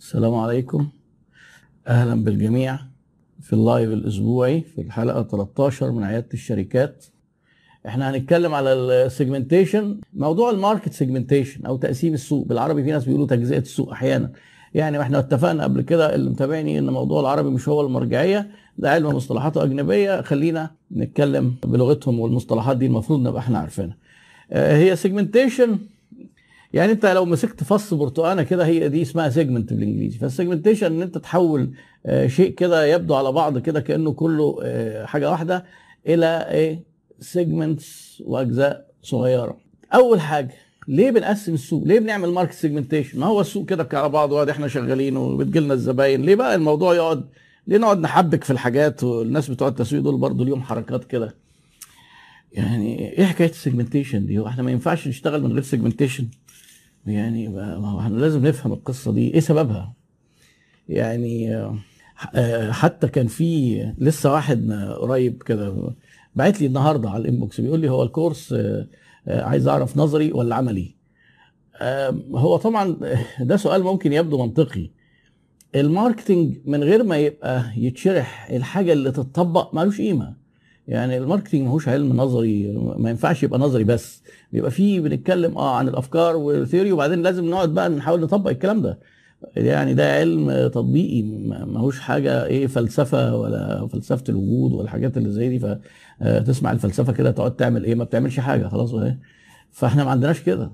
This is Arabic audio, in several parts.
السلام عليكم. أهلا بالجميع في ال live الأسبوعي في الحلقة 13 من عيادة الشركات. إحنا هنتكلم على ال segmentation موضوع ال market segmentation أو تقسيم السوق. بالعربي في ناس بيقولوا تجزئة السوق أحيانا. يعني وإحنا اتفقنا قبل كده اللي متابعني إن موضوع العربي مش هو المرجعية ده علم مصطلحاته أجنبية. خلينا نتكلم بلغتهم والمصطلحات دي المفروض نبقى إحنا عارفينها. آه، هي segmentation يعني انت لو مسكت فص برتقانة كده هي دي اسمها segment بالإنجليزي فال segmentation إن انت تحول آه، شيء كده يبدو على بعض كده كأنه كله آه، حاجة واحدة إلى إيه segments وأجزاء صغيرة أول حاجة ليه بنقسم السوق؟ ليه بنعمل market segmentation؟ ما هو السوق كده على بعض وقاعد إحنا شغالين وبتجي لنا الزباين، ليه بقى الموضوع يقعد ليه نقعد نحبك في الحاجات والناس بتوع التسويق دول برضه ليهم حركات كده. يعني إيه حكاية ال segmentation دي؟ إحنا ما ينفعش نشتغل من غير segmentation؟ يعني ما هو إحنا لازم نفهم القصة دي، إيه سببها؟ يعني آه، حتى كان في لسه واحد قريب كده بعت لي النهارده على ال inbox بيقول لي هو ال course آه، آه، عايز أعرف نظري ولا عملي؟ هو طبعا ده سؤال ممكن يبدو منطقي. ال marketing من غير ما يبقى يتشرح الحاجة اللي تتطبق ملوش قيمة. يعني ال marketing ماهوش علم نظري ما ينفعش يبقى نظري بس. بيبقى فيه بنتكلم آه عن الأفكار وال theory وبعدين لازم نقعد بقى نحاول نطبق الكلام ده. يعني ده علم تطبيقي ما- ماهوش حاجة إيه فلسفة ولا فلسفة الوجود ولا الحاجات اللي زي دي. فتسمع الفلسفة كده تقعد تعمل إيه؟ ما بتعملش حاجة خلاص اهي فإحنا ما عندناش كده.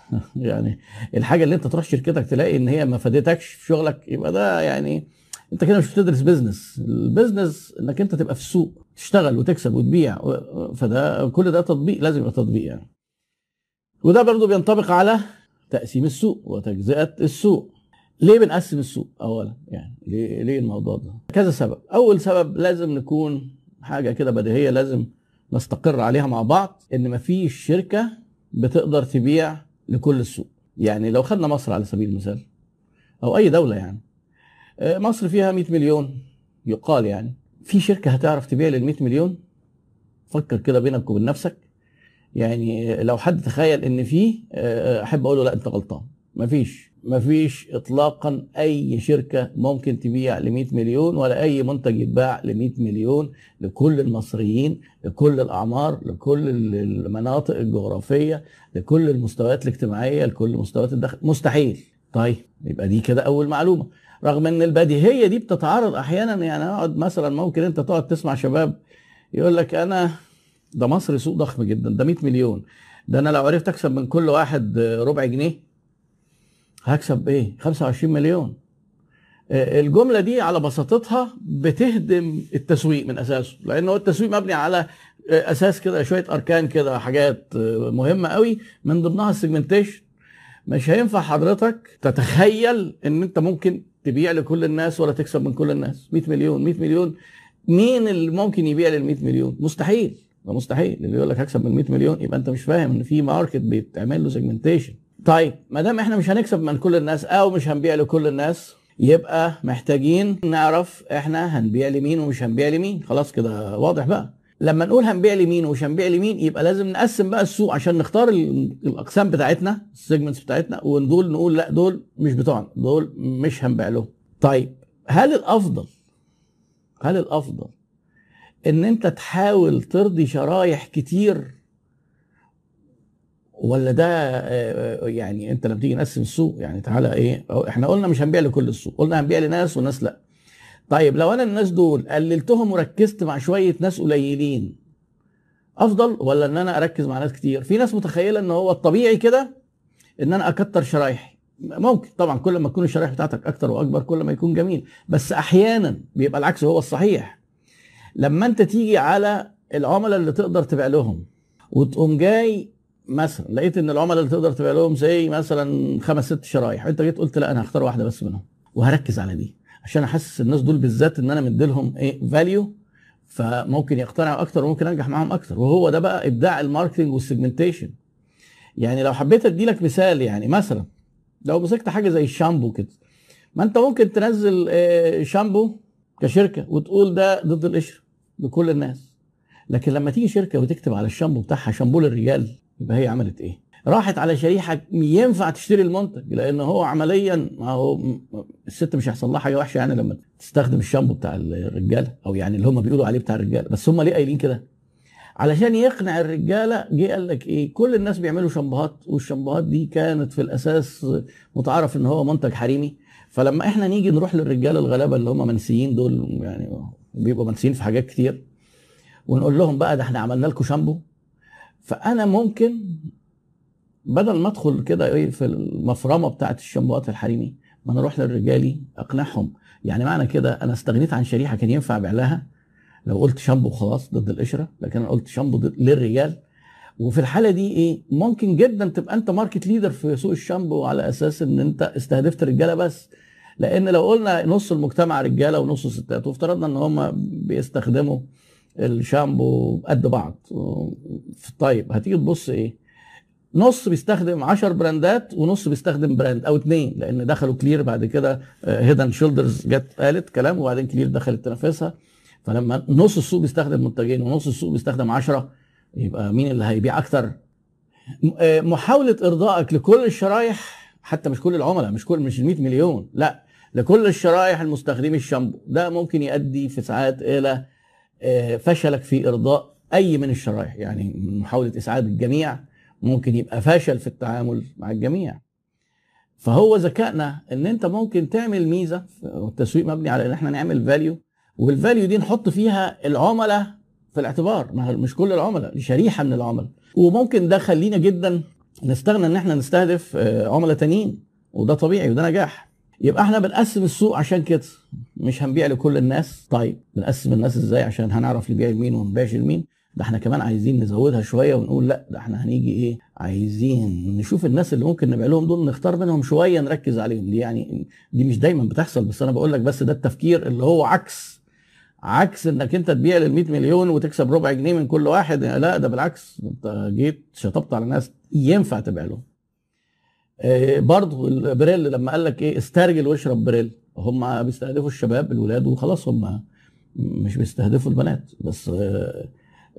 يعني الحاجة اللي أنت تروح شركتك تلاقي إن هي ما فادتكش في شغلك يبقى ده يعني انت كده مش بتدرس business ال business انك انت تبقى في السوق تشتغل وتكسب وتبيع فده كل ده تطبيق لازم يبقى تطبيق يعني. وده برضو بينطبق على تقسيم السوق وتجزئة السوق. ليه بنقسم السوق؟ اولا يعني ليه ليه الموضوع ده؟ كذا سبب. أول سبب لازم نكون حاجة كده بديهية لازم نستقر عليها مع بعض إن مفيش شركة بتقدر تبيع لكل السوق. يعني لو خدنا مصر على سبيل المثال أو أي دولة يعني مصر فيها 100 مليون. يقال يعني. في شركة هتعرف تبيع لل 100 مليون؟ فكر كده بينك وبين نفسك. يعني لو حد تخيل إن في آه، أحب أقول له لا أنت غلطان. مفيش مفيش اطلاقا أي شركة ممكن تبيع ل 100 مليون ولا أي منتج يتباع ل 100 مليون لكل المصريين لكل الأعمار لكل المناطق الجغرافية لكل المستويات الاجتماعية لكل مستويات الدخل. مستحيل. طيب يبقى دي كده أول معلومة. رغم إن البديهيه دي بتتعارض أحيانا يعني أقعد مثلا ممكن أنت تقعد تسمع شباب يقول لك أنا ده مصر سوق ضخم جدا ده 100 مليون ده أنا لو عرفت أكسب من كل واحد ربع جنيه هكسب إيه؟ 25 مليون. آه، الجملة دي على بساطتها بتهدم التسويق من أساسه لأنه التسويق مبني على آه، أساس كده شوية أركان كده حاجات آه، مهمة قوي من ضمنها ال segmentation مش هينفع حضرتك تتخيل إن أنت ممكن تبيع لكل الناس ولا تكسب من كل الناس؟ 100 مليون 100 مليون. مين اللي ممكن يبيع لل 100 مليون؟ مستحيل. ده مستحيل. اللي يقول لك هكسب من 100 مليون يبقى انت مش فاهم ان في market بيتعمل له segmentation طيب ما دام إحنا مش هنكسب من كل الناس أو مش هنبيع لكل الناس يبقى محتاجين نعرف إحنا هنبيع لمين ومش هنبيع لمين. خلاص كده واضح بقى. لما نقول هنبيع لمين ومش هنبيع لمين يبقى لازم نقسم بقى السوق عشان نختار ال- الأقسام بتاعتنا ال segments بتاعتنا ودول نقول لأ دول مش بتوعنا دول مش هنبيع لهم. طيب هل الافضل هل الأفضل إن أنت تحاول ترضي شرايح كتير ولا ده آه، يعني أنت لما تيجي نقسم السوق يعني تعالى إيه إحنا قلنا مش هنبيع لكل السوق قلنا هنبيع لناس وناس لأ. طيب لو أنا الناس دول قللتهم وركزت مع شوية ناس قليلين أفضل ولا إن أنا أركز مع ناس كتير؟ في ناس متخيلة إن هو الطبيعي كده إن أنا أكتر شرايحي ممكن طبعا كل ما تكون الشرايح بتاعتك أكتر وأكبر كل ما يكون جميل بس أحيانا بيبقى العكس هو الصحيح. لما أنت تيجي على العملاء اللي تقدر تبيع لهم وتقوم جاي مثلا لقيت إن العملاء اللي تقدر تبيع لهم زي مثلا خمس ست شرايح أنت جيت قلت لا أنا هختار واحدة بس منهم وهركز على دي. عشان أحسس الناس دول بالذات إن أنا مديلهم إيه value فممكن يقتنعوا أكتر وممكن أنجح معاهم أكتر. وهو ده بقى إبداع ال marketing وال segmentation يعني لو حبيت أدي لك مثال يعني مثلا لو مسكت حاجة زي الشامبو كده ما أنت ممكن تنزل آه، شامبو كشركة وتقول ده ضد القشره لكل الناس. لكن لما تيجي شركة وتكتب على الشامبو بتاعها شامبو للرجال يبقى هي عملت إيه؟ راحت على شريحة ينفع تشتري المنتج لأن هو عمليا ما هو الست مش هيحصل لها حاجة وحشة يعني لما تستخدم الشامبو بتاع الرجالة أو يعني اللي هم بيقولوا عليه بتاع الرجالة بس هم ليه قايلين كده؟ علشان يقنع الرجالة جه قال لك إيه؟ كل الناس بيعملوا شامبوهات والشامبوهات دي كانت في الأساس متعارف إن هو منتج حريمي. فلما إحنا نيجي نروح للرجالة الغلابة اللي هم منسيين دول يعني بيبقوا منسيين في حاجات كتير ونقول لهم بقى ده إحنا عملنا لكم شامبو فأنا ممكن بدل ما ادخل كده إيه في المفرمة بتاعت الشامبوهات الحريمي ما أنا أروح للرجالي اقنعهم. يعني معنى كده أنا استغنيت عن شريحة كان ينفع أبيع لها؟ لو قلت شامبو خلاص ضد القشرة لكن أنا قلت شامبو للرجال. وفي الحالة دي إيه ممكن جدا تبقى أنت market leader في سوق الشامبو على أساس إن أنت استهدفت الرجالة بس. لأن لو قلنا نص المجتمع رجالة ونص ستات وافترضنا إن هم بيستخدموا الشامبو قد بعض. طيب هتيجي تبص إيه؟ نص بيستخدم 10 براندات ونص بيستخدم براند أو اثنين لأن دخلوا Clear بعد كده Head & Shoulders جت قالت كلام وبعدين Clear دخلت تنافسها. فلما نص السوق بيستخدم منتجين ونص السوق بيستخدم 10 يبقى مين اللي هيبيع أكتر؟ محاولة إرضائك لكل الشرايح حتى مش كل العملاء مش كل مش ال 100 مليون لا لكل الشرايح المستخدمي الشامبو. ده ممكن يؤدي في ساعات إلى فشلك في إرضاء أي من الشرايح يعني محاولة إسعاد الجميع. ممكن يبقى فاشل في التعامل مع الجميع. فهو ذكائنا إن أنت ممكن تعمل ميزة والتسويق مبني على إن إحنا نعمل فاليو والفاليو دي نحط فيها العملاء في الاعتبار. مش كل العملاء شريحة من العملاء. وممكن ده خلينا جدا نستغنى إن إحنا نستهدف عملاء تانيين وده طبيعي وده نجاح. يبقى إحنا بنقسم السوق عشان كده. مش هنبيع لكل الناس. طيب بنقسم الناس إزاي؟ عشان هنعرف نبيع لمين وما نبيعش لمين. ده إحنا كمان عايزين نزودها شوية ونقول لا ده إحنا هنيجي إيه عايزين نشوف الناس اللي ممكن نبيع لهم دول نختار منهم شوية نركز عليهم. دي يعني دي مش دايما بتحصل بس أنا بقول لك بس ده التفكير اللي هو عكس عكس إنك أنت تبيع لل 100 مليون وتكسب ربع جنيه من كل واحد. لا ده بالعكس أنت جيت شطبت على ناس ينفع تبيع لهم. آه برضه البريل لما قال لك إيه استرجل واشرب بريل. هم بيستهدفوا الشباب الولاد وخلاص هم مش بيستهدفوا البنات. بس آه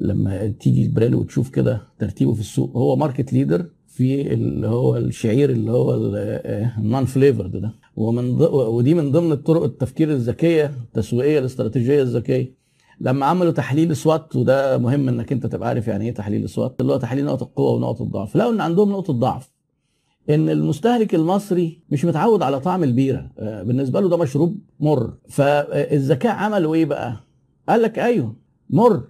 لما تيجي البريل وتشوف كده ترتيبه في السوق هو market leader في اللي هو الشعير اللي هو ال non-flavored ده. ومن. ودي من ضمن الطرق التفكير الذكية التسويقية الاستراتيجية الذكية. لما عملوا تحليل سوات وده مهم إنك أنت تبقى عارف يعني إيه تحليل سوات اللي هو تحليل نقط القوة ونقط الضعف. لقوا إن عندهم نقطة ضعف إن المستهلك المصري مش متعود على طعم البيرة. بالنسبة له ده مشروب مر. فالذكاء عملوا إيه بقى؟ قال لك أيوه مر.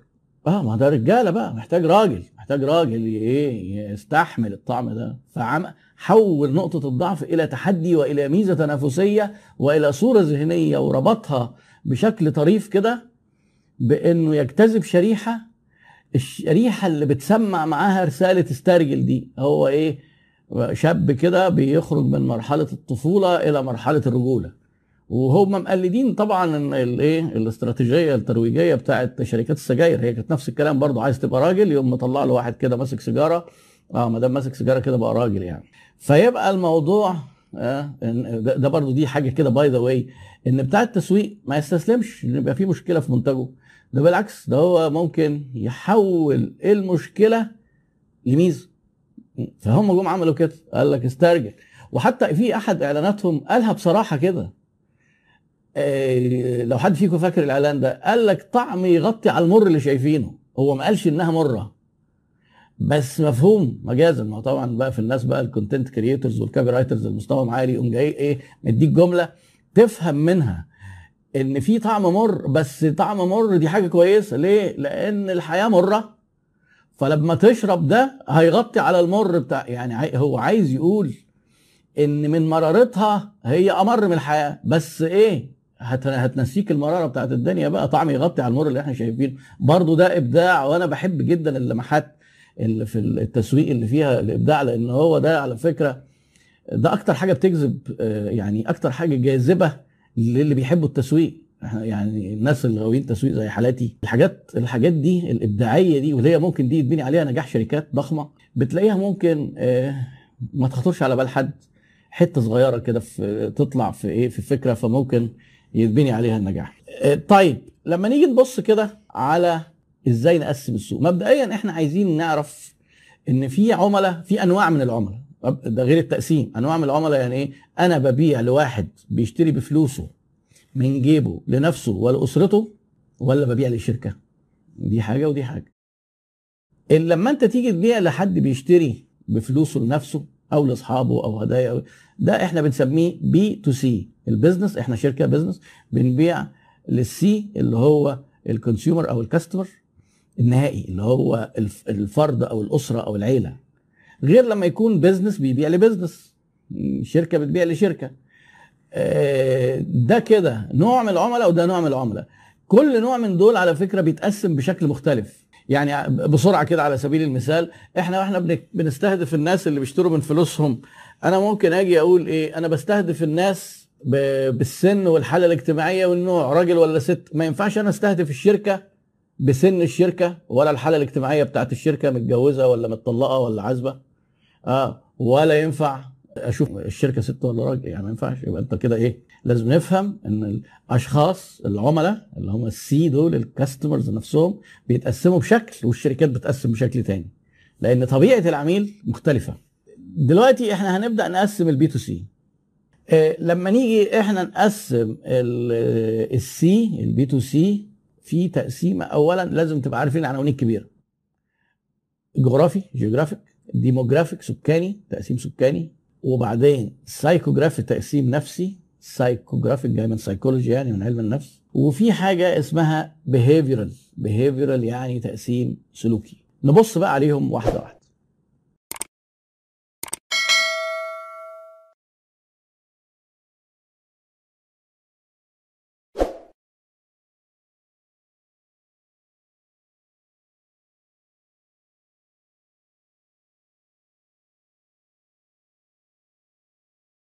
آه ما ده رجالة بقى محتاج راجل محتاج راجل إيه يستحمل الطعم ده. فعم حول نقطة الضعف إلى تحدي وإلى ميزة تنافسية وإلى صورة ذهنية وربطها بشكل طريف كده بإنه يجتذب شريحة الشريحة اللي بتسمع معاها رسالة استرجل دي. هو إيه شاب كده بيخرج من مرحلة الطفولة إلى مرحلة الرجولة. وهم مقلدين طبعا الايه الاستراتيجية الترويجية بتاعت شركات السجاير. هي كانت نفس الكلام برضه عايز تبقى راجل يقوم مطلع له واحد كده ماسك سيجارة. آه ما دام ماسك سيجارة كده بقى راجل يعني. فيبقى الموضوع آه ده, برضه دي حاجة كده by the way إن بتاع التسويق ما يستسلمش إن يبقى في مشكلة في منتجه. ده بالعكس ده هو ممكن يحول المشكلة لميزة. فهم جم عملوا كده قال لك استرجل وحتى في أحد إعلاناتهم قالها بصراحة كده لو حد فيكم فاكر الإعلان ده قال لك طعم يغطي على المر اللي شايفينه. هو ما قالش إنها مرة. بس مفهوم مجازا. ما طبعا بقى في الناس بقى ال content creators وال copywriters المستوى عالي يقوم جاي إيه مديك جملة تفهم منها إن في طعم مر. بس طعم مر دي حاجة كويسة. ليه؟ لأن الحياة مرة. فلما تشرب ده هيغطي على المر بتاع. يعني هو عايز يقول إن من مرارتها هي أمر من الحياة. بس إيه؟ هتنسيك المرارة بتاعت الدنيا بقى طعم يغطي على المر اللي إحنا شايفينه. برضو ده إبداع وأنا بحب جدا اللمحات اللي في التسويق اللي فيها الإبداع لأن هو ده على فكرة ده أكتر حاجة بتجذب يعني أكتر حاجة جاذبة للي بيحبوا التسويق. يعني الناس اللي غاويين تسويق زي حالاتي الحاجات الحاجات دي الإبداعية دي واللي هي ممكن دي يتبني عليها نجاح شركات ضخمة بتلاقيها ممكن ما تخطرش على بال حد. حتة صغيرة كده في تطلع في إيه في فكرة فممكن يتبني عليها النجاح. طيب لما نيجي نبص كده على إزاي نقسم السوق، مبدئيا إحنا عايزين نعرف إن في عملاء في أنواع من العملاء. ده غير التقسيم. أنواع من العملاء يعني إيه؟ أنا ببيع لواحد بيشتري بفلوسه من جيبه لنفسه ولاسرته ولا ببيع لشركه دي حاجة ودي حاجة. لما أنت تيجي تبيع لحد بيشتري بفلوسه لنفسه أو لأصحابه أو هدايا. أو ده إحنا بنسميه B2C ال business إحنا شركة business بنبيع لل C اللي هو ال consumer أو ال customer النهائي اللي هو الف- الفرد أو الأسرة أو العيلة. غير لما يكون business بيبيع ل business. شركة بتبيع لشركة. آه، ده كده نوع من العملاء وده نوع من العملاء. كل نوع من دول على فكرة بيتقسم بشكل مختلف. يعني بسرعة كده على سبيل المثال إحنا وإحنا بنستهدف الناس اللي بيشتروا من فلوسهم. أنا ممكن أجي أقول إيه أنا بستهدف الناس بالسن والحالة الاجتماعية والنوع راجل ولا ست. ما ينفعش أنا أستهدف الشركة بسن الشركة ولا الحالة الاجتماعية بتاعت الشركة متجوزة ولا متطلقة ولا عازبة. آه ولا ينفع. أشوف الشركة ست ولا راجل يعني ما ينفعش. يبقى أنت كده إيه؟ لازم نفهم إن الأشخاص العملاء اللي هم السي دول الكاستمرز نفسهم بيتقسموا بشكل والشركات بتقسم بشكل تاني. لأن طبيعة العميل مختلفة. دلوقتي إحنا هنبدأ نقسم ال B2C لما نيجي إحنا نقسم السي البي تو سي في تقسيمة اولا لازم تبقى عارفين العناوين الكبيرة. جغرافي geographic demographic سكاني تقسيم سكاني. وبعدين سايكوجرافي تقسيم نفسي psychographic جاي من سايكولوجي يعني من علم النفس. وفي حاجة اسمها behavioral behavioral يعني تقسيم سلوكي. نبص بقى عليهم واحدة واحدة.